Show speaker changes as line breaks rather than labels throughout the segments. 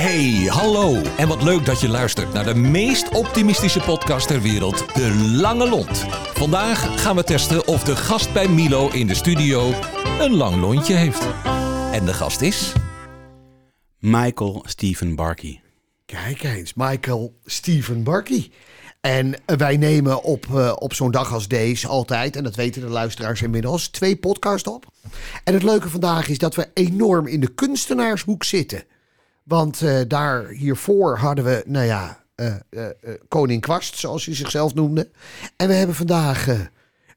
Hey, hallo. En wat leuk dat je luistert naar de meest optimistische podcast ter wereld, De Lange Lont. Vandaag gaan we testen of de gast bij Milo in de studio een lang lontje heeft. En de gast is...
Michael Stephen Barkey.
Kijk eens, Michael Stephen Barkey. En wij nemen op, uh, op zo'n dag als deze altijd, en dat weten de luisteraars inmiddels, twee podcasts op. En het leuke vandaag is dat we enorm in de kunstenaarshoek zitten. Want uh, daar hiervoor hadden we, nou ja, uh, Koning Kwast, zoals hij zichzelf noemde. En we hebben vandaag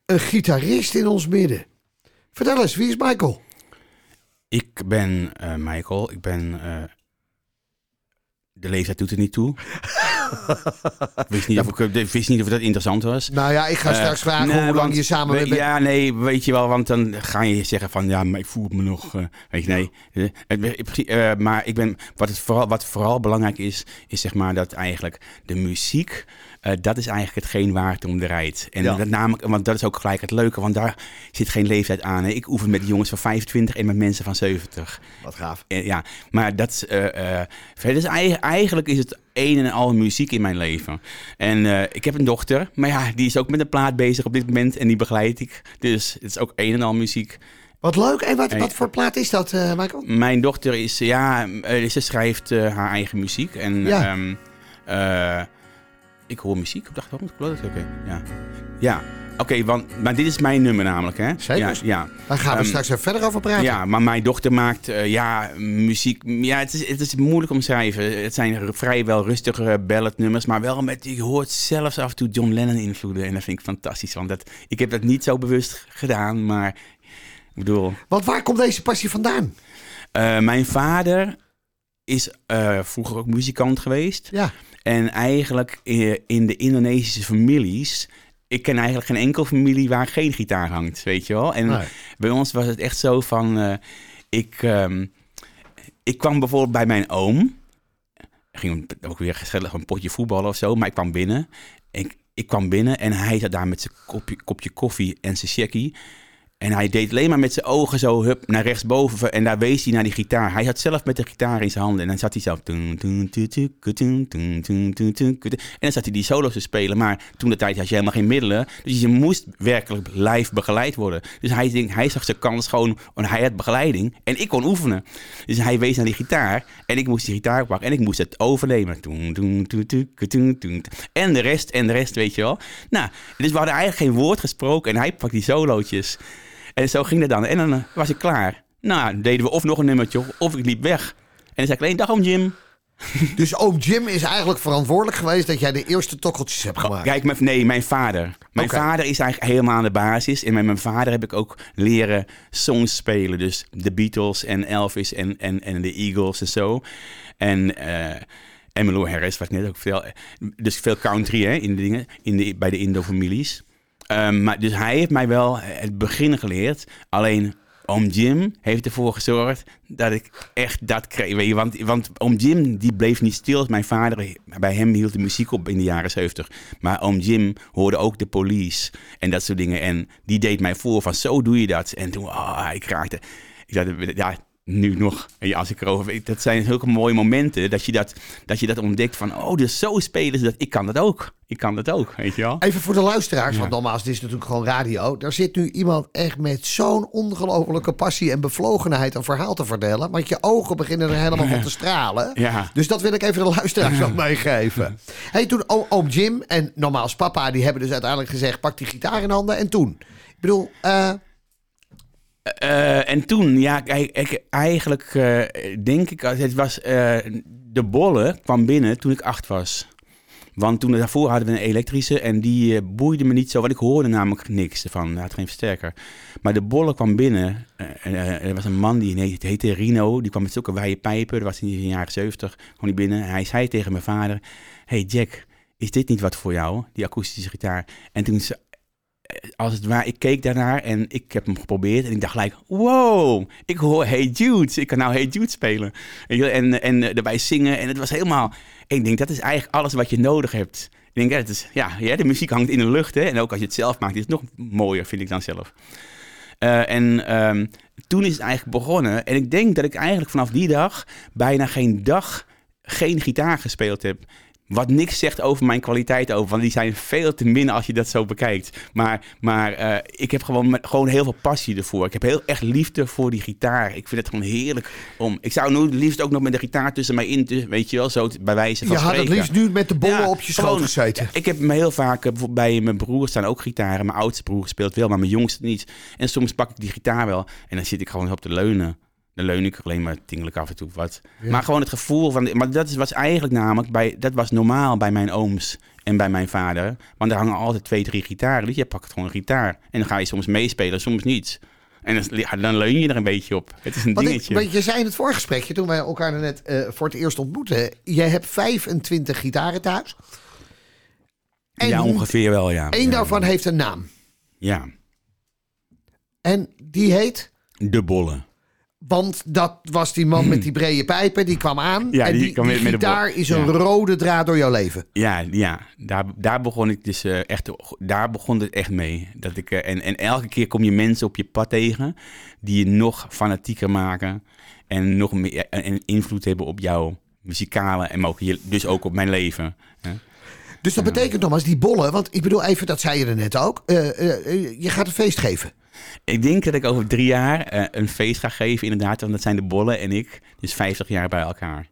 een gitarist in ons midden. Vertel eens, wie is Michael?
Ik ben Michael. Ik ben de leeftijd doet er niet toe. ik wist niet, of ik, wist niet of dat interessant was.
Nou ja, ik ga straks uh, vragen nee, hoe lang je samen bent.
Ja, nee, weet je wel, want dan ga je zeggen van ja, maar ik voel me nog. Uh, weet je, nee. Uh, maar ik ben, wat, het vooral, wat vooral belangrijk is, is zeg maar dat eigenlijk de muziek. Uh, dat is eigenlijk hetgeen waar het om draait. En ja. dat namelijk, want dat is ook gelijk het leuke, want daar zit geen leeftijd aan. Hè. Ik oefen met jongens van 25 en met mensen van 70.
Wat gaaf.
En, ja, maar dat uh, uh, verder is eigenlijk, eigenlijk is het een en al muziek in mijn leven. En uh, ik heb een dochter, maar ja, die is ook met een plaat bezig op dit moment en die begeleid ik. Dus het is ook een en al muziek.
Wat leuk. En wat, wat voor plaat is dat, uh, Michael?
Mijn dochter is, ja, ze schrijft haar eigen muziek. En ja. Um, ik hoor muziek op de achtergrond, klopt dat? Oké, okay. ja. Ja, oké, okay, want maar dit is mijn nummer namelijk, hè?
Zeker.
Ja,
ja. Daar gaan we um, straks even verder over praten.
Ja, maar mijn dochter maakt, uh, ja, muziek... Ja, het is, het is moeilijk om te schrijven. Het zijn vrijwel rustige balladnummers, maar wel met... Je hoort zelfs af en toe John Lennon invloeden en dat vind ik fantastisch. Want dat, ik heb dat niet zo bewust gedaan, maar ik bedoel...
Want waar komt deze passie vandaan?
Uh, mijn vader is uh, vroeger ook muzikant geweest.
Ja.
En eigenlijk in de Indonesische families. Ik ken eigenlijk geen enkel familie waar geen gitaar hangt, weet je wel. En nee. bij ons was het echt zo van. Uh, ik, um, ik kwam bijvoorbeeld bij mijn oom. Ging ook weer gezellig een potje voetballen of zo. Maar ik kwam binnen. Ik, ik kwam binnen en hij zat daar met zijn kopje, kopje koffie en zijn checkie. En hij deed alleen maar met zijn ogen zo hup, naar rechtsboven. En daar wees hij naar die gitaar. Hij had zelf met de gitaar in zijn handen. En dan zat hij zelf... En dan zat hij die solo's te spelen. Maar toen de tijd had je helemaal geen middelen. Dus je moest werkelijk live begeleid worden. Dus hij, denk, hij zag zijn kans gewoon... En hij had begeleiding. En ik kon oefenen. Dus hij wees naar die gitaar. En ik moest die gitaar pakken. En ik moest het overnemen. En de rest, en de rest, weet je wel. Nou, dus we hadden eigenlijk geen woord gesproken. En hij pakt die solootjes... En zo ging het dan. En dan was ik klaar. Nou, deden we of nog een nummertje of ik liep weg. En dan zei ik alleen, dag oom Jim.
Dus oom Jim is eigenlijk verantwoordelijk geweest dat jij de eerste tokkeltjes hebt gemaakt?
Kijk, mijn, nee, mijn vader. Mijn okay. vader is eigenlijk helemaal aan de basis. En met mijn vader heb ik ook leren songs spelen. Dus de Beatles en Elvis en, en, en de Eagles en zo. En... Uh, Emmylou Harris, wat net ook veel. Dus veel country hè, in de dingen, in de, bij de Indo-families. Um, maar, dus hij heeft mij wel het begin geleerd. Alleen oom Jim heeft ervoor gezorgd dat ik echt dat kreeg. Weet je, want, want oom Jim die bleef niet stil. Mijn vader, bij hem hield de muziek op in de jaren 70. Maar oom Jim hoorde ook de police en dat soort dingen. En die deed mij voor van zo doe je dat. En toen, oh, ik raakte... Ik dacht, ja, nu nog, als ik erover weet, dat zijn zulke mooie momenten dat je dat, dat je dat ontdekt van, oh, dus zo spelen ze dat. Ik kan dat ook. Ik kan dat ook, weet je wel.
Even voor de luisteraars, ja. want nogmaals, dit is natuurlijk gewoon radio. Daar zit nu iemand echt met zo'n ongelofelijke passie en bevlogenheid een verhaal te vertellen. Want je ogen beginnen er helemaal van te stralen.
Ja.
Dus dat wil ik even de luisteraars nog meegeven. Hey, toen oom Jim en nogmaals papa, die hebben dus uiteindelijk gezegd, pak die gitaar in handen. En toen? Ik bedoel... Uh,
Uh, en toen, ja, ik, eigenlijk uh, denk ik, het was, de bolle kwam binnen toen ik acht was. Want toen daarvoor hadden we een elektrische en die boeide me niet zo, want ik hoorde namelijk niks hij had geen versterker. Maar de bolle kwam binnen, er was een man die heette, heette Rino, die kwam met zulke wijde pijpen, dat was in de jaren zeventig, kwam die binnen. En hij zei tegen mijn vader, hey Jack, is dit niet wat voor jou, die akoestische gitaar? En toen als het ware, ik keek daarnaar en ik heb hem geprobeerd. En ik dacht gelijk, wow, ik hoor Hey Jude. Ik kan nou Hey Jude spelen. En, en erbij zingen. En het was helemaal... Ik denk, dat is eigenlijk alles wat je nodig hebt. Ik denk, het is, ja, de muziek hangt in de lucht. Hè? En ook als je het zelf maakt, is het nog mooier, vind ik dan zelf. Uh, en um, toen is het eigenlijk begonnen. En ik denk dat ik eigenlijk vanaf die dag bijna geen dag geen gitaar gespeeld heb. Wat niks zegt over mijn kwaliteit over. Want die zijn veel te min als je dat zo bekijkt. Maar, maar eh, ik heb gewoon, gewoon heel veel passie ervoor. Ik heb heel echt liefde voor die gitaar. Ik vind het gewoon heerlijk om. Ik zou nu het liefst ook nog met de gitaar tussen mij in. Weet je wel, zo bij wijze van
Je had het liefst nu met de bollen
Ja,
op je schoot gezeten.
Ik heb me heel vaak, eh, bij mijn broer staan ook gitaren. Mijn oudste broer speelt wel, maar mijn jongste niet. En soms pak ik die gitaar wel en dan zit ik gewoon op te leunen. Dan leun ik alleen maar tingelijk af en toe wat. Maar gewoon het gevoel van... Maar dat is- was eigenlijk namelijk... Bij, dat was normaal bij mijn ooms en bij mijn vader. Want er hangen altijd twee, drie gitaren. Dus je pakt gewoon een gitaar. En dan ga je soms meespelen, soms niet. En dan, leun je er een beetje op. Het is een
Want, ik,
dingetje.
want je zei in het voorgesprekje, toen wij elkaar net eh, voor het eerst ontmoetten... jij hebt 25 gitaren thuis. En
ja, ongeveer wel, ja. ja.
daarvan heeft een naam.
Ja,
En die heet...
de bollen.
Want dat was die man met die brede pijpen, die kwam aan.
Ja,
en
die
die,
kwam
die
de
is een
Ja.
rode draad door jouw leven.
Ja, ja daar, daar begon ik dus eh, echt, daar begon het echt mee. Dat ik, eh, en, en elke keer kom je mensen op je pad tegen die je nog fanatieker maken en nog meer en, en invloed hebben op jouw muzikale en ook dus ook op mijn leven. hè.
Dus dat betekent nogmaals, die bollen, want ik bedoel even, dat zei je er net ook. eh, eh, eh, je gaat een feest geven.
Ik denk dat ik over drie jaar eh, een feest ga geven, inderdaad, want dat zijn de bollen en ik, dus 50 jaar bij elkaar.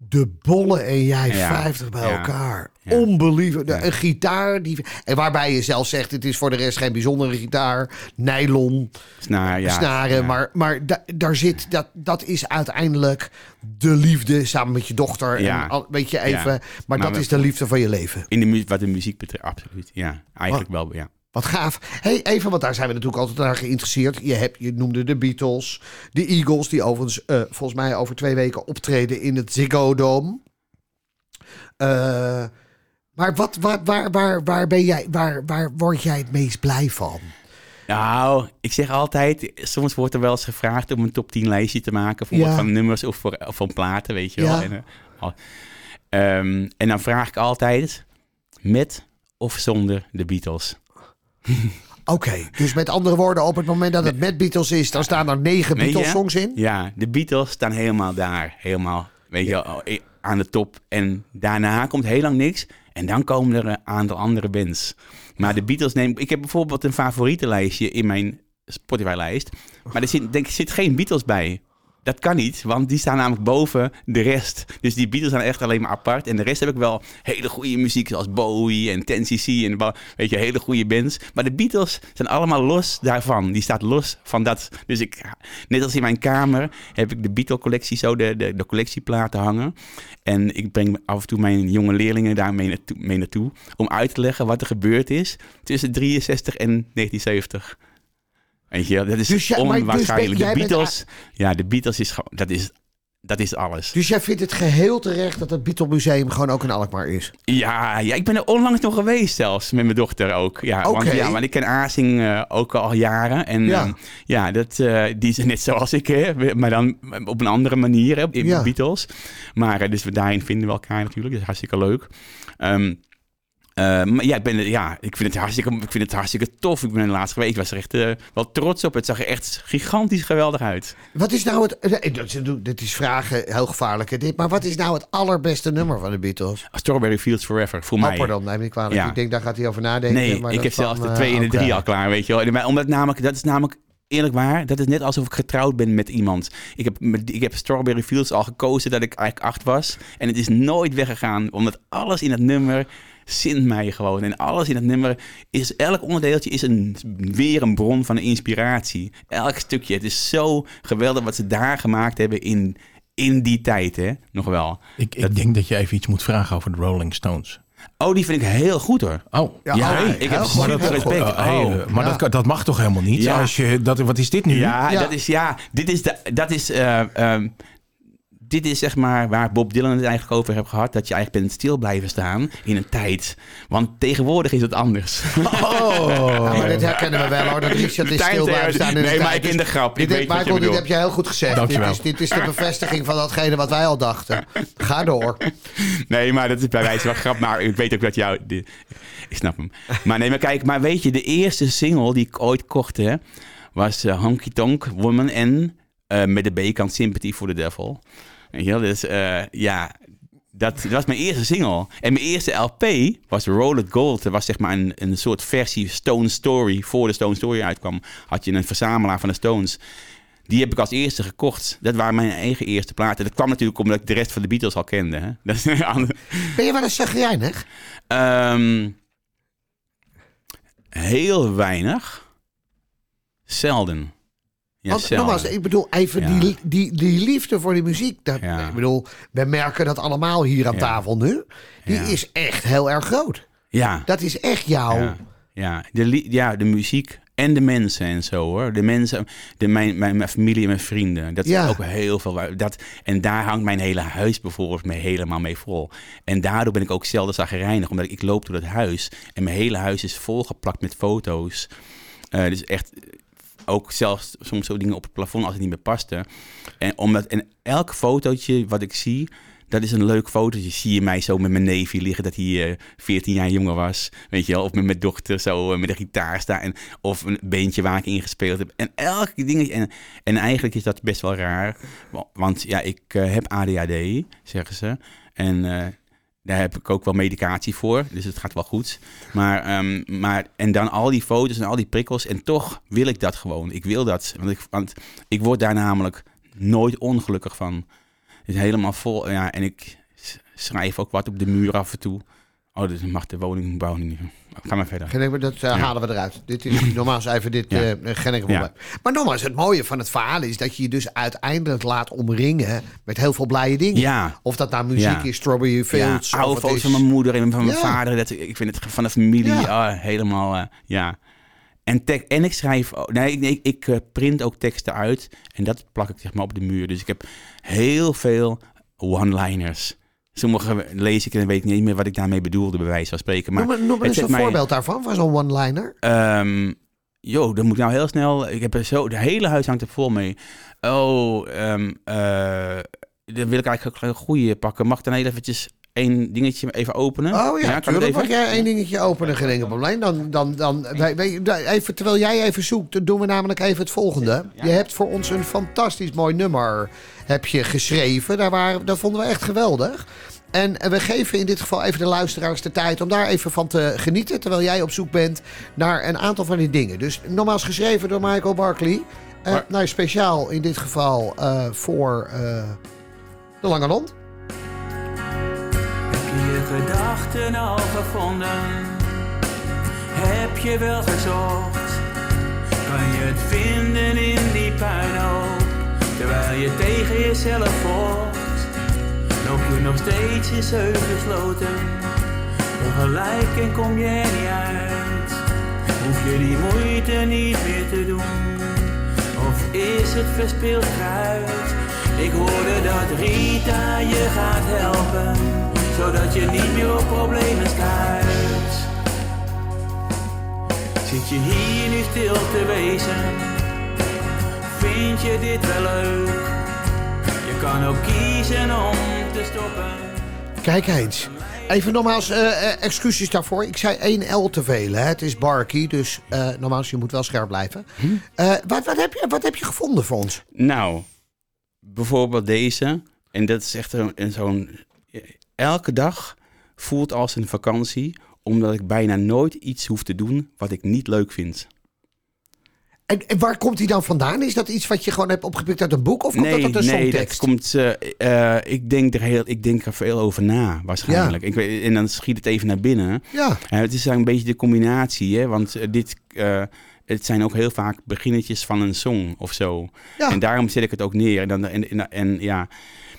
De bollen en jij
Ja,
50 bij
ja,
elkaar.
ja.
Een gitaar. Die, en waarbij je zelf zegt, het is voor de rest geen bijzondere gitaar. Nylon,
Snaar, ja,
snaren. Maar, maar da- daar zit, dat, dat is uiteindelijk de liefde samen met je dochter.
Ja.
En weet je even, maar,
Maar
dat
we-
is de liefde van je leven.
In de wat de muziek betreft, absoluut. Ja, eigenlijk wel, ja.
Wat gaaf. Hey, even, want daar zijn we natuurlijk altijd naar geïnteresseerd. Je, hebt, je noemde de Beatles, de Eagles, die overigens eh, volgens mij over twee weken optreden in het Ziggo Dome. Eh, maar wat, waar, waar, waar, waar, ben jij, waar, waar word jij het meest blij van?
Nou, ik zeg altijd, soms wordt er wel eens gevraagd om een top 10 lijstje te maken voor
Ja.
van nummers of, voor, of van platen, weet je wel.
Ja.
En, eh, ehm, en dan vraag ik altijd met of zonder de Beatles.
Oké, dus met andere woorden, op het moment dat het met Beatles is, dan staan er negen? Beatles-songs in.
Ja, de Beatles staan helemaal daar, helemaal, weet je aan de top. En daarna komt heel lang niks en dan komen er een aantal andere bands. Maar de Beatles neem ik heb bijvoorbeeld een favorietenlijstje in mijn Spotify-lijst, maar er zit, denk, zit geen Beatles bij. Dat kan niet, want die staan namelijk boven de rest. Dus die Beatles zijn echt alleen maar apart. En de rest heb ik wel hele goede muziek, zoals Bowie en 10cc en wel, weet je, hele goede bands. Maar de Beatles zijn allemaal los daarvan. Die staat los van dat. Dus ik, net als in mijn kamer, heb ik de Beatle-collectie zo, de, de, de collectieplaten hangen. En ik breng af en toe mijn jonge leerlingen daarmee naartoe, mee naartoe. Om uit te leggen wat er gebeurd is tussen 63 en 1970. Weet je, dat is
Dus ja, maar dus
onwaarschijnlijk.
jij
de Beatles, ja, de Beatles is gewoon, dat is, dat is alles.
Dus jij vindt het geheel terecht dat het Beatle Museum gewoon ook in Alkmaar is?
Ja, ja, ik ben er onlangs nog geweest zelfs, met mijn dochter ook. Ja, want, ja, want ik ken Azing eh, ook al jaren. En
Ja.
ja, ja dat, eh, die is net zoals ik, hè, maar dan op een andere manier, hè, in
Ja.
de Beatles. Maar eh, dus we daarin vinden we elkaar natuurlijk, dat is hartstikke leuk. Ehm, eh, maar ja, ik, ben, ja, ik, vind het hartstikke, ik vind het hartstikke tof. Ik ben laatst geweest. Ik was er echt eh, wel trots op. Het zag er echt gigantisch geweldig uit.
Wat is nou het... eh, dat- Dit is vragen, heel gevaarlijk dit. Maar wat is nou het allerbeste nummer van de Beatles?
Strawberry Fields Forever, voor mij.
Hopper dan, neem ik kwalijk.
Ja.
Ik denk, daar gaat hij over nadenken.
Nee,
maar
ik
dat
heb zelfs de twee en de drie al klaar, weet je wel. Maar Omdat namelijk, dat is namelijk eerlijk waar, dat is net alsof ik getrouwd ben met iemand. Ik heb, ik heb Strawberry Fields al gekozen dat ik eigenlijk acht was. En het is nooit weggegaan, omdat alles in het nummer zint mij gewoon. En alles in het nummer is, elk onderdeeltje is een, weer een bron van inspiratie. Elk stukje. Het is zo geweldig wat ze daar gemaakt hebben in, in die tijd, hè. Nog wel.
Ik, ik denk dat je even iets moet vragen over de Rolling Stones.
Oh, die vind ik heel goed hoor.
Oh,
Ja,
Ja,
oh,
ik heb super
heel
respect.
goed.
Oh, hele- maar
Ja.
dat, kan- dat mag toch helemaal niet?
Ja.
Als je, dat, wat is dit nu?
Ja,
Ja.
dat is ja. Dit is de, dat is. eh, ehm, dit is zeg maar waar Bob Dylan het eigenlijk over heeft gehad. Dat je eigenlijk bent stil blijven staan in een tijd. Want tegenwoordig is het anders.
Oh.
Ja, maar dit herkennen we wel hoor. Dat Richard is stil blijven staan. in de
Nee, maar
tijd.
ik ken de grap.
Dit,
Ik je
Michael, dit heb je heel goed gezegd. Dit is, dit is de bevestiging van datgene wat wij al dachten. Ga door.
Nee, maar dat is bij wijze van grap. Maar ik weet ook dat jou... die- ik snap hem. Maar nee, maar kijk. Maar weet je, de eerste single die ik ooit kocht, hè, was eh, Honky Tonk Woman en eh, met de B-kant Sympathy for the Devil. Weet je wel, dus ja, Dat, dat was mijn eerste single. En mijn eerste LP was Roll It Gold. Dat was zeg maar een, een soort versie Stone Story. Voor de Stone Story uitkwam, had je een verzamelaar van de Stones. Die heb ik als eerste gekocht. Dat waren mijn eigen eerste platen. Dat kwam natuurlijk omdat ik de rest van de Beatles al kende. Hè? Dat is een ander-
Ben je wel eens chagrijnig?
Ehm, heel weinig. Zelden.
Want nogmaals, ik bedoel, even
Ja.
die, die, die liefde voor die muziek. Dat,
Ja.
Ik bedoel, we merken dat allemaal hier aan
Ja.
tafel nu. Die is echt heel erg groot.
ja.
Dat is echt jouw...
Ja. De, ja, de muziek en de mensen en zo hoor. De mensen, de, mijn, mijn, mijn familie en mijn vrienden. Dat
Ja.
is ook heel veel. Dat, en daar hangt mijn hele huis bijvoorbeeld mee helemaal mee vol. En daardoor ben ik ook zelden zagrijnig. Omdat ik loop door het huis en mijn hele huis is volgeplakt met foto's. Eh, dus echt ook zelfs soms zo dingen op het plafond als het niet meer paste. En, omdat, en elk fotootje wat ik zie, dat is een leuk fotootje. Zie je mij zo met mijn neefje liggen, dat hij eh 14 jaar jonger was. Weet je wel, of met mijn dochter zo eh, met de gitaar staan. En, of een beentje waar ik in gespeeld heb. En elk dingetje. En, en eigenlijk is dat best wel raar. wa- Want ja, ik eh, heb ADHD, zeggen ze. En daar heb ik ook wel medicatie voor, dus het gaat wel goed. Maar, ehm, maar en dan al die foto's en al die prikkels. En toch wil ik dat gewoon. Ik wil dat. Want ik, want ik word daar namelijk nooit ongelukkig van. Het is helemaal vol. Ja, en ik schrijf ook wat op de muur af en toe. Oh, dus mag de woningbouw niet. Ga maar verder.
Geen- Dat eh, halen we eruit. Dit is nogmaals even dit
Ja.
geen enkel
Ja.
probleem. Maar nogmaals, het mooie van het verhaal is dat je je dus uiteindelijk laat omringen met heel veel blije dingen.
Ja.
Of dat nou muziek
Ja.
is, Strawberry
Ja,
Fields. of
oude foto's van mijn moeder en van mijn
Ja.
vader. Dat, ik vind het van de familie
Ja.
ah, helemaal, eh, ja. En, en ik schrijf, ook- nee, ik, ik, ik print ook teksten uit en dat plak ik zeg maar op de muur. Dus ik heb heel veel one-liners. Sommige lees ik en weet ik niet meer wat ik daarmee bedoelde, bij wijze van spreken. Maar
Noem noem eens een
mij-
voorbeeld daarvan, van zo'n one-liner.
Ehm yo, dan moet ik nou heel snel. Ik heb er zo. De hele huis hangt er vol mee. Oh, eh, dan wil ik eigenlijk een goede pakken. Mag ik dan heel eventjes één dingetje even openen?
Oh ja,
kan
tuurlijk.
even?
Mag jij één dingetje openen, geen enkel probleem. Dan, dan, dan, wij, wij- wij- even, terwijl jij even zoekt, doen we namelijk even het volgende. Je hebt voor ons een fantastisch mooi nummer heb je geschreven. Daar waren, dat vonden we echt geweldig. En we geven in dit geval even de luisteraars de tijd om daar even van te genieten. Terwijl jij op zoek bent naar een aantal van die dingen. Dus nogmaals geschreven door Michael Barkley. Nou, speciaal in dit geval eh, voor eh, de Lange Lond.
Je je gedachten al gevonden? Heb je wel gezocht? Kan je het vinden in die puinhoop? Terwijl je tegen jezelf vocht. Loop je nog steeds in zeven gesloten? Tegelijk en kom je er niet uit. Hoef je die moeite niet meer te doen? Of is het verspild kruid? Ik hoorde dat Rita je gaat helpen, zodat je niet meer op problemen stuit. Zit je hier nu stil te wezen? Vind je dit wel leuk? Je kan ook kiezen om te stoppen.
Kijk eens. Even nogmaals, eh, excuses daarvoor. Ik zei 1 L te veel. Hè? Het is Barky, dus eh nogmaals, je moet wel scherp blijven. Eh, wat, wat, heb je, wat heb je gevonden voor ons?
Nou, bijvoorbeeld deze. En dat is echt zo'n... Elke dag voelt als een vakantie, omdat ik bijna nooit iets hoef te doen wat ik niet leuk vind.
En, en waar komt die dan vandaan? Is dat iets wat je gewoon hebt opgepikt uit een boek? Of komt
nee,
dat uit een
nee, dat komt. eh, eh, ik, denk er heel, ik denk er veel over na, waarschijnlijk. Ik weet, en dan schiet het even naar binnen.
Ja,
Eh, het is eigenlijk een beetje de combinatie, hè? want dit. het zijn ook heel vaak beginnetjes van een song of zo.
Ja.
En daarom zet ik het ook neer. En, dan, en, en, en ja.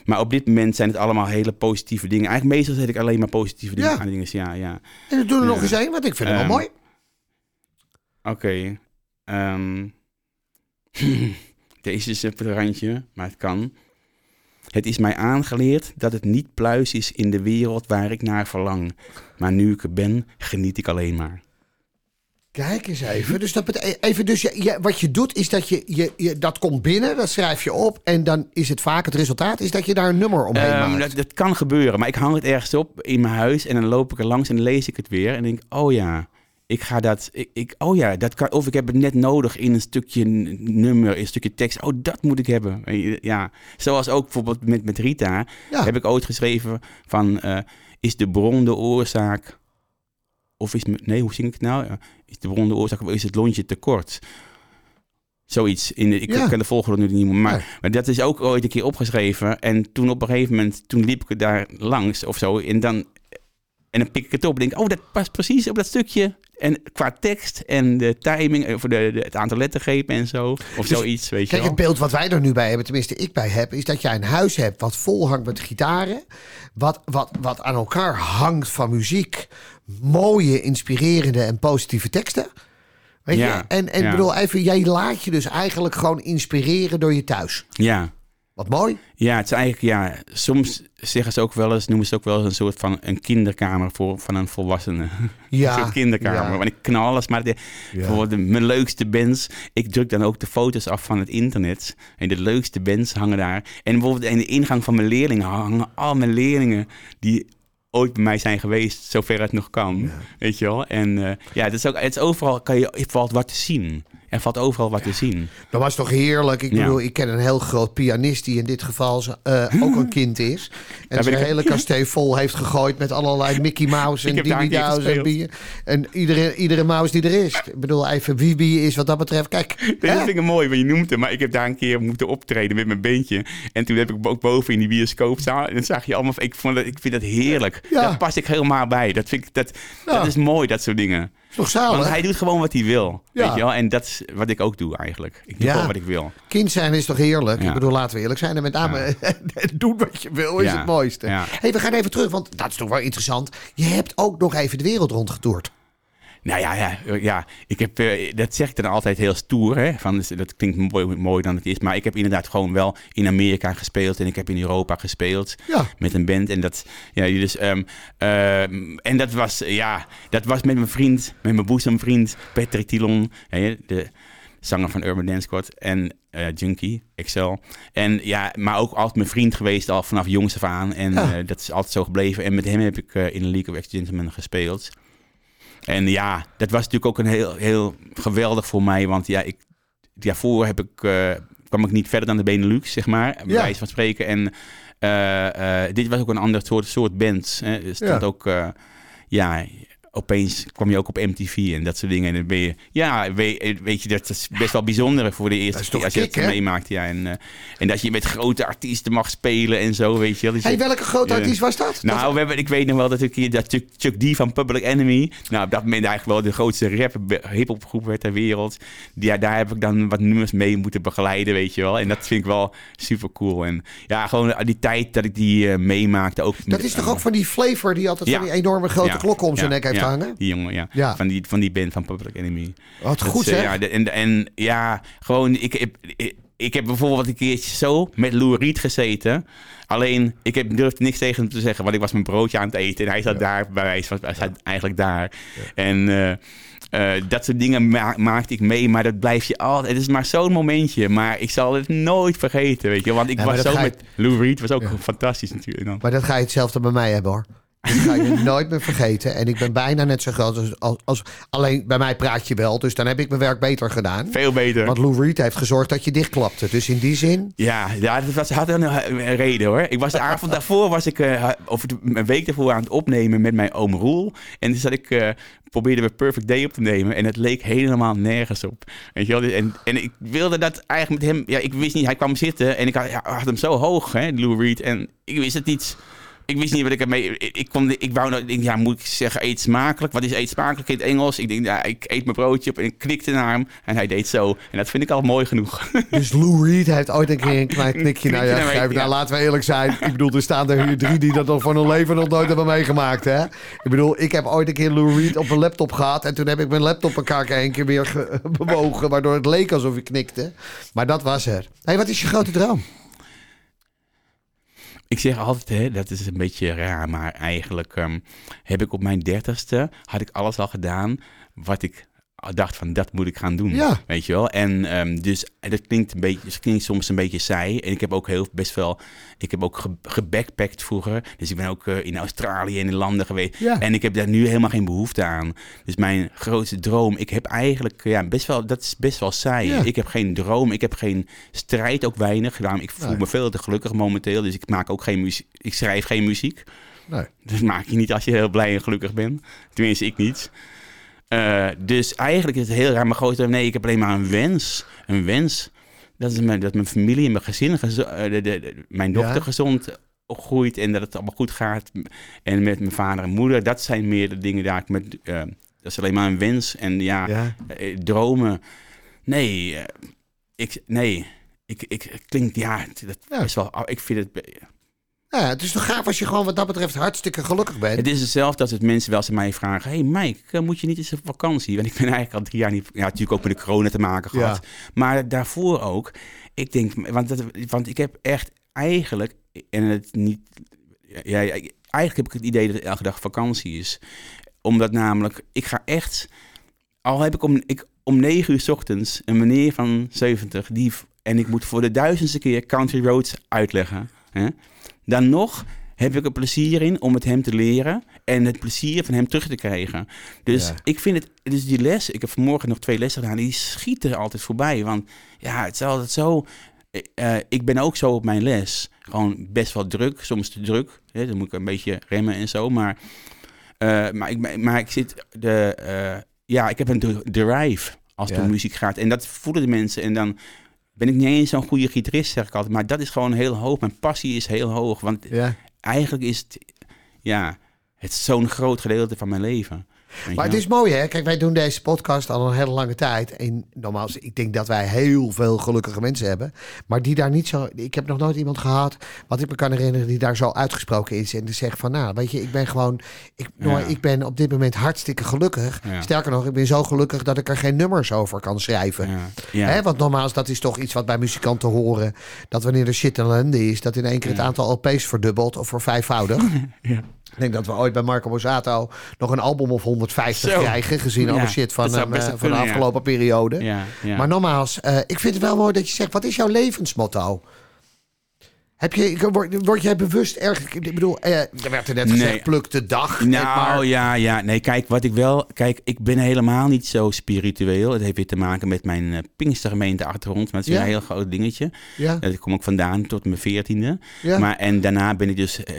Maar op dit moment zijn het allemaal hele positieve dingen. Eigenlijk meestal zet ik alleen maar positieve dingen
Ja.
aan dingen. Ja, ja.
en dan doen er nog eens één, want ik vind het
Ehm,
wel mooi.
Oké. ehm. Deze is op het randje, maar het kan. Het is mij aangeleerd dat het niet pluis is in de wereld waar ik naar verlang. Maar nu ik er ben, geniet ik alleen maar.
Kijk eens even. Dus, dat betekent, even dus je, je- wat je doet, is dat je, je, je... Dat komt binnen, dat schrijf je op. En dan is het vaak het resultaat, is dat je daar een nummer omheen
Ehm,
maakt.
dat, dat kan gebeuren, maar ik hang het ergens op in mijn huis en dan loop ik er langs en dan lees ik het weer en denk, oh ja, ik ga dat, ik, ik, oh ja, dat kan, of ik heb het net nodig in een stukje nummer, in een stukje tekst. Oh, dat moet ik hebben. Ja, zoals ook bijvoorbeeld met, met Rita
Ja.
heb ik ooit geschreven van, eh, is de bron de oorzaak, of is, nee, hoe zing ik het nou? Ja, Is de bron de oorzaak of is het lontje te kort? Zoiets. In de, ik
Ja.
ken de volgorde nu niet meer. Maar, maar dat is ook ooit een keer opgeschreven. En toen op een gegeven moment, toen liep ik daar langs of zo. En dan, en dan pik ik het op en denk, oh, dat past precies op dat stukje. En qua tekst en de timing, eh, voor de, de, het aantal lettergrepen en zo. Of zoiets, weet je
Kijk,
wel.
het beeld wat wij er nu bij hebben, tenminste ik bij heb, is dat jij een huis hebt wat vol hangt met gitaren. Wat, wat, wat aan elkaar hangt van muziek. Mooie, inspirerende en positieve teksten. Weet je?
Ja,
En, en
ja.
bedoel, even, jij laat je dus eigenlijk gewoon inspireren door je thuis.
Ja.
Wat mooi.
Ja, het is eigenlijk, ja, soms zeggen ze ook wel eens, noemen ze het ook wel eens een soort van een kinderkamer voor, van een volwassene.
Ja,
een soort kinderkamer.
ja.
Want ik knal alles, maar de, bijvoorbeeld de, mijn leukste bands, ik druk dan ook de foto's af van het internet. En de leukste bands hangen daar. En bijvoorbeeld in de ingang van mijn leerlingen hangen al mijn leerlingen die ooit bij mij zijn geweest, zover het nog kan. Weet je wel? En eh, ja, het is ook, het is overal, kan je, valt wat te zien. Er valt overal wat te zien.
Dat was toch heerlijk. Ik bedoel, ik ken een heel groot pianist die in dit geval eh, ook een kind is. En zijn hele kasteel vol heeft gegooid met allerlei Mickey Mouse en Dows en. En iedere, iedere mouse die er is. Ik bedoel, even wie wie is wat dat betreft. Kijk,
Dit
hè?
vind ik mooi, want je noemt het, maar ik heb daar een keer moeten optreden met mijn beentje. En toen heb ik ook boven in die bioscoopzaal, en dan zag je allemaal, ik, vond dat, ik vind dat heerlijk.
Ja.
Daar pas ik helemaal bij. Dat, vind ik, dat,
Ja.
dat is mooi, dat soort dingen.
Is toch zalig?
Want hij doet gewoon wat hij wil,
Ja.
weet je wel. En dat is wat ik ook doe eigenlijk. Ik doe
Ja.
gewoon wat ik wil.
Kind zijn is toch heerlijk?
Ja.
Ik bedoel, laten we eerlijk zijn. En met name doen wat je wil is het mooiste. Hey, we gaan even terug, want dat is toch wel interessant. Je hebt ook nog even de wereld rondgetoerd.
Nou ja, ja, ja ik heb, eh, dat zeg ik dan altijd heel stoer. Hè? Van, dus dat klinkt mooi, mooi dan het is. Maar ik heb inderdaad gewoon wel in Amerika gespeeld. En ik heb in Europa gespeeld.
Ja.
Met een band. En dat, ja, dus, ehm, ehm, en dat was, ja, dat was met mijn vriend, met mijn boezemvriend Patrick Tilon. hè, de zanger van Urban Dance Squad. En eh, Junkie, Excel. En ja, maar ook altijd mijn vriend geweest al vanaf jongs af aan. En
Ja.
eh, dat is altijd zo gebleven. En met hem heb ik in de League of Ex-Gentlemen gespeeld. En ja, dat was natuurlijk ook een heel, heel geweldig voor mij. Want ja, ik, daarvoor heb ik, eh, kwam ik niet verder dan de Benelux, zeg maar. Bij
Ja.
wijze van spreken. En eh, eh, dit was ook een ander soort, soort band. Hè. Stond
Ja.
ook, ja, opeens kwam je ook op MTV en dat soort dingen. En dan ben je, ja, weet, weet je, dat is best wel bijzonder voor de
Dat
eerste keer als je
kick,
het
hè?
meemaakt. Ja, en, eh, en dat je met grote artiesten mag spelen en zo, weet je wel. Dus
Hey, welke grote artiest was dat?
nou,
Dat-
we hebben, ik weet nog wel dat, ik, dat Chuck, Chuck D van Public Enemy... Nou, op dat moment eigenlijk wel de grootste rap hip-hopgroep werd ter wereld. Ja, daar heb ik dan wat nummers mee moeten begeleiden, weet je wel. En dat vind ik wel super cool. En ja, gewoon die tijd dat ik die eh, meemaakte ook...
dat is toch ook van die flavor die altijd
Ja.
van die enorme grote
Ja,
klokken om zijn
ja,
nek heeft
Die jongen, ja.
Ja.
Van, die, van die band van Public Enemy.
Wat
Dat
goed
is, eh. Ja, en, en ja, gewoon, ik heb, ik, ik heb bijvoorbeeld een keertje zo met Lou Reed gezeten. Alleen, ik heb, durfde niks tegen hem te zeggen, want ik was mijn broodje aan het eten. En hij zat daar, bij wijze van, hij zat eigenlijk daar. En eh, eh, dat soort dingen ma- maakte ik mee, maar dat blijf je altijd. Het is maar zo'n momentje, maar ik zal het nooit vergeten, weet je. Want ik was zo
je-
met Lou Reed, was ook fantastisch natuurlijk. Dan.
Maar dat ga je hetzelfde bij mij hebben hoor. Dat ga je nooit meer vergeten. En ik ben bijna net zo groot als, als, als- Alleen bij mij praat je wel, dus dan heb ik mijn werk beter gedaan.
Veel beter.
Want Lou Reed heeft gezorgd dat je dichtklapte. Dus in die zin...
Ja, ja dat was, had een, een reden hoor. Ik was de avond daarvoor, was ik, eh, of een week daarvoor aan het opnemen met mijn oom Roel. En dus dat ik, eh probeerde we Perfect Day op te nemen. En het leek helemaal nergens op. Weet je wel? En, en ik wilde dat eigenlijk met hem, ja, ik wist niet, hij kwam zitten en ik had, ja, had hem zo hoog, hè, Lou Reed. En ik wist het niet. Ik wist niet wat ik ermee. Ik, ik, kon, ik wou nou, ik denk, ja, moet ik zeggen, eet smakelijk? Wat is eet smakelijk in het Engels? Ik denk, ja, ik eet mijn broodje op en ik klikte naar hem en hij deed zo. En dat vind ik al mooi genoeg.
Dus Lou Reed heeft ooit een keer een klein knikje naar je
mij,
gegeven. Nou, laten we eerlijk zijn. Ik bedoel, er staan er hier drie die dat nog van hun leven nog nooit hebben meegemaakt. Hè? Ik bedoel, ik heb ooit een keer Lou Reed op mijn laptop gehad. En toen heb ik mijn laptop een keer weer ge- bewogen. Waardoor het leek alsof ik knikte. Maar dat was er. hey, wat is je grote droom?
Ik zeg altijd, hè, dat is een beetje raar, maar eigenlijk ehm, heb ik op mijn dertigste, had ik alles al gedaan wat ik dacht van dat moet ik gaan doen.
Ja.
Weet je wel? En ehm, dus dat klinkt, een beetje, dat klinkt soms een beetje saai. En ik heb ook heel best wel, ik heb ook ge, gebackpackt vroeger. Dus ik ben ook eh, in Australië en in landen geweest.
Ja.
En ik heb daar nu helemaal geen behoefte aan. Dus mijn grootste droom, ik heb eigenlijk, ja, best wel, dat is best wel saai.
Ja.
Ik heb geen droom, ik heb geen strijd, ook weinig. Daarom, ik voel
Nee.
me veel te gelukkig momenteel. Dus ik maak ook geen muziek, ik schrijf geen muziek.
Nee.
Dat maak je niet als je heel blij en gelukkig bent. Tenminste, ik niet. Eh, dus eigenlijk is het heel raar. Mijn grootste nee, ik heb alleen maar een wens. Een wens. Dat is mijn, dat mijn familie en mijn gezin, eh, de, de, de- mijn dochter
Ja.
gezond groeit en dat het allemaal goed gaat. En met mijn vader en moeder, dat zijn meer de dingen daar ik met. eh, dat is alleen maar een wens. En ja,
Ja.
dromen. Nee, ik, nee. Ik, ik, klinkt, ja, dat
Ja.
is wel, ik vind het,
Ja, het is toch gaaf als je gewoon wat dat betreft hartstikke gelukkig bent.
Het is hetzelfde als het mensen wel eens aan mij vragen... hey Mike, eh, moet je niet eens op vakantie? Want ik ben eigenlijk al drie jaar niet... Ja, natuurlijk ook met de corona te maken
Ja.
gehad. Maar daarvoor ook. Ik denk... Want, dat, want ik heb echt eigenlijk... En het niet... Ja, ja, eigenlijk heb ik het idee dat het elke dag vakantie is. Omdat namelijk... Ik ga echt... Al heb ik om, ik, om negen uur 's ochtends een meneer van 70... Die, en ik moet voor de duizendste keer Country Roads uitleggen. Hè? Dan nog heb ik er plezier in om het hem te leren en het plezier van hem terug te krijgen. Dus
Ja.
ik vind het, dus die les, ik heb vanmorgen nog twee lessen gedaan, die schieten er altijd voorbij. Want ja, het is altijd zo, eh, ik ben ook zo op mijn les. Gewoon best wel druk, soms te druk. Hè, dan moet ik een beetje remmen en zo, maar, eh, maar, ik, maar ik zit, de, eh, ja, ik heb een dr- drive als het
Ja.
om muziek gaat. En dat voelen de mensen en dan ben ik niet eens zo'n goede gitarist, zeg ik altijd. Maar dat is gewoon heel hoog. Mijn passie is heel hoog. Want
Ja.
eigenlijk is het, ja, het is zo'n groot gedeelte van mijn leven.
Maar het is mooi, hè? Kijk, wij doen deze podcast al een hele lange tijd. En normaal, ik denk dat wij heel veel gelukkige mensen hebben. Maar die daar niet zo... Ik heb nog nooit iemand gehad, wat ik me kan herinneren... die daar zo uitgesproken is. En die zegt van, nou, weet je, ik ben gewoon... Ik,
Ja.
ik ben op dit moment hartstikke gelukkig.
Ja.
Sterker nog, ik ben zo gelukkig dat ik er geen nummers over kan schrijven.
Ja.
Hè, want nogmaals, dat is toch iets wat bij muzikanten horen. Dat wanneer er shit ellende is, dat in één keer het aantal LP's verdubbelt of voor vijfvoudig.
Ja.
Ik denk dat we ooit bij Marco Borsato nog een album of 150
Zo.
krijgen. Gezien
Ja,
alle shit van, hem, eh,
wel
van de
ja.
afgelopen periode.
ja.
Maar nogmaals, eh, ik vind het wel mooi dat je zegt, wat is jouw levensmotto? Heb je, ik- word, word jij bewust erg... Ik bedoel, eh, er werd er net gezegd,
Nee.
pluk de dag.
Nou
maar,
ja, ja. Nee, kijk, wat ik wel... Kijk, ik ben helemaal niet zo spiritueel. Het heeft weer te maken met mijn uh, Pinkstergemeente achtergrond. Maar dat is
Ja.
een heel groot dingetje.
ja,
Daar kom ik vandaan tot mijn veertiende.
ja.
Maar, en daarna ben ik dus eh,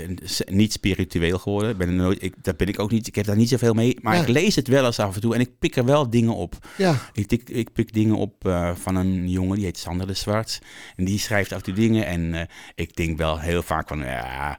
niet spiritueel geworden. Ben nooit, ik, dat ben ik ook niet. Ik heb daar niet zoveel mee. Maar
Ja.
ik lees het wel eens af en toe. En ik pik er wel dingen op.
ja.
Ik, ik pik dingen op eh, van een jongen, die heet Sander de Zwart. En die schrijft af en toe dingen. En eh, ik denk wel heel vaak van, ja...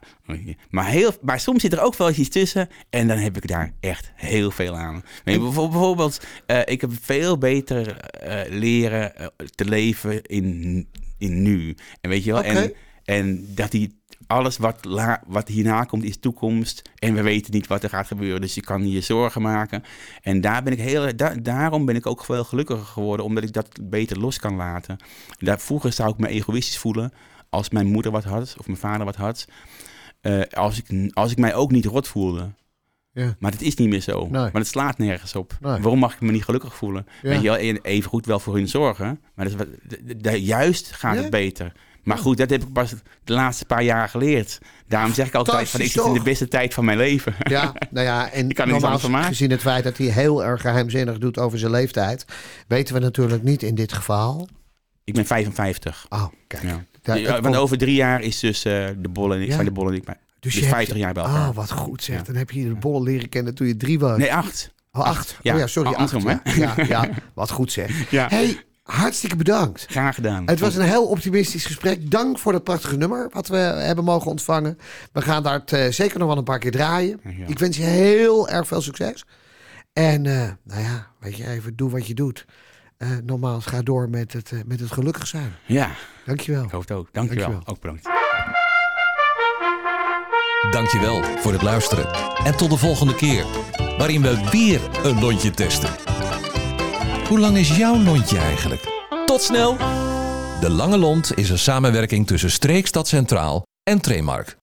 Maar, heel, maar soms zit er ook wel iets tussen. En dan heb ik daar echt heel veel aan. Bijvoorbeeld, eh, ik heb veel beter eh, leren eh, te leven in, in nu. En weet je wel, en, en dat die... Alles wat, la, wat hierna komt is toekomst. En we weten niet wat er gaat gebeuren. Dus je kan je zorgen maken. En daar ben ik heel, da- daarom ben ik ook veel gelukkiger geworden. Omdat ik dat beter los kan laten. Daar, vroeger zou ik me egoïstisch voelen. Als mijn moeder wat had. Of mijn vader wat had. Eh, als, ik, als ik mij ook niet rot voelde.
Ja.
Maar dat is niet meer zo.
Nee.
Maar het slaat nergens op.
Nee.
Waarom mag ik me niet gelukkig voelen?
Ja.
Weet je wel, en even goed wel voor hun zorgen. Maar dat is wat, de- de- de- juist gaat het beter. Maar goed, dat heb ik pas de laatste paar jaar geleerd. Daarom zeg ik altijd van, ik zit in de beste tijd van mijn leven.
Ja, nou ja, en
Ik kan maken.
gezien het feit dat hij heel erg geheimzinnig doet over zijn leeftijd, weten we natuurlijk niet in dit geval.
Ik ben 55.
Oh, kijk.
Ja.
Daar-
Ja, want over drie jaar is dus eh, de bollen en ik,
Ja.
zijn de bollen en ik. maar- Dus,
je hebt
50
je-
jaar bij elkaar.
Oh, wat goed zeg. Dan heb je de bollen leren kennen toen je drie was.
Nee, acht.
oh, acht.
Ja.
Oh ja, sorry.
Oh,
acht, ja. ja, ja, wat goed zeg.
Ja.
hey, hartstikke bedankt.
Graag gedaan.
Het was een heel optimistisch gesprek. Dank voor dat prachtige nummer wat we hebben mogen ontvangen. We gaan daar het, eh, zeker nog wel een paar keer draaien.
Ja.
Ik wens je heel erg veel succes. En eh, nou ja, weet je, even doe wat je doet. Eh nogmaals, ga door met het, eh, met het gelukkig zijn.
Ja,
Dankjewel.
ik hoop het ook. Dankjewel.
Dankjewel.
Ook bedankt.
Dankjewel voor het luisteren. En tot de volgende keer, waarin we weer een lontje testen. Hoe lang is jouw lontje eigenlijk? Tot snel! De Lange Lont is een samenwerking tussen Streekstad Centraal en Tremark.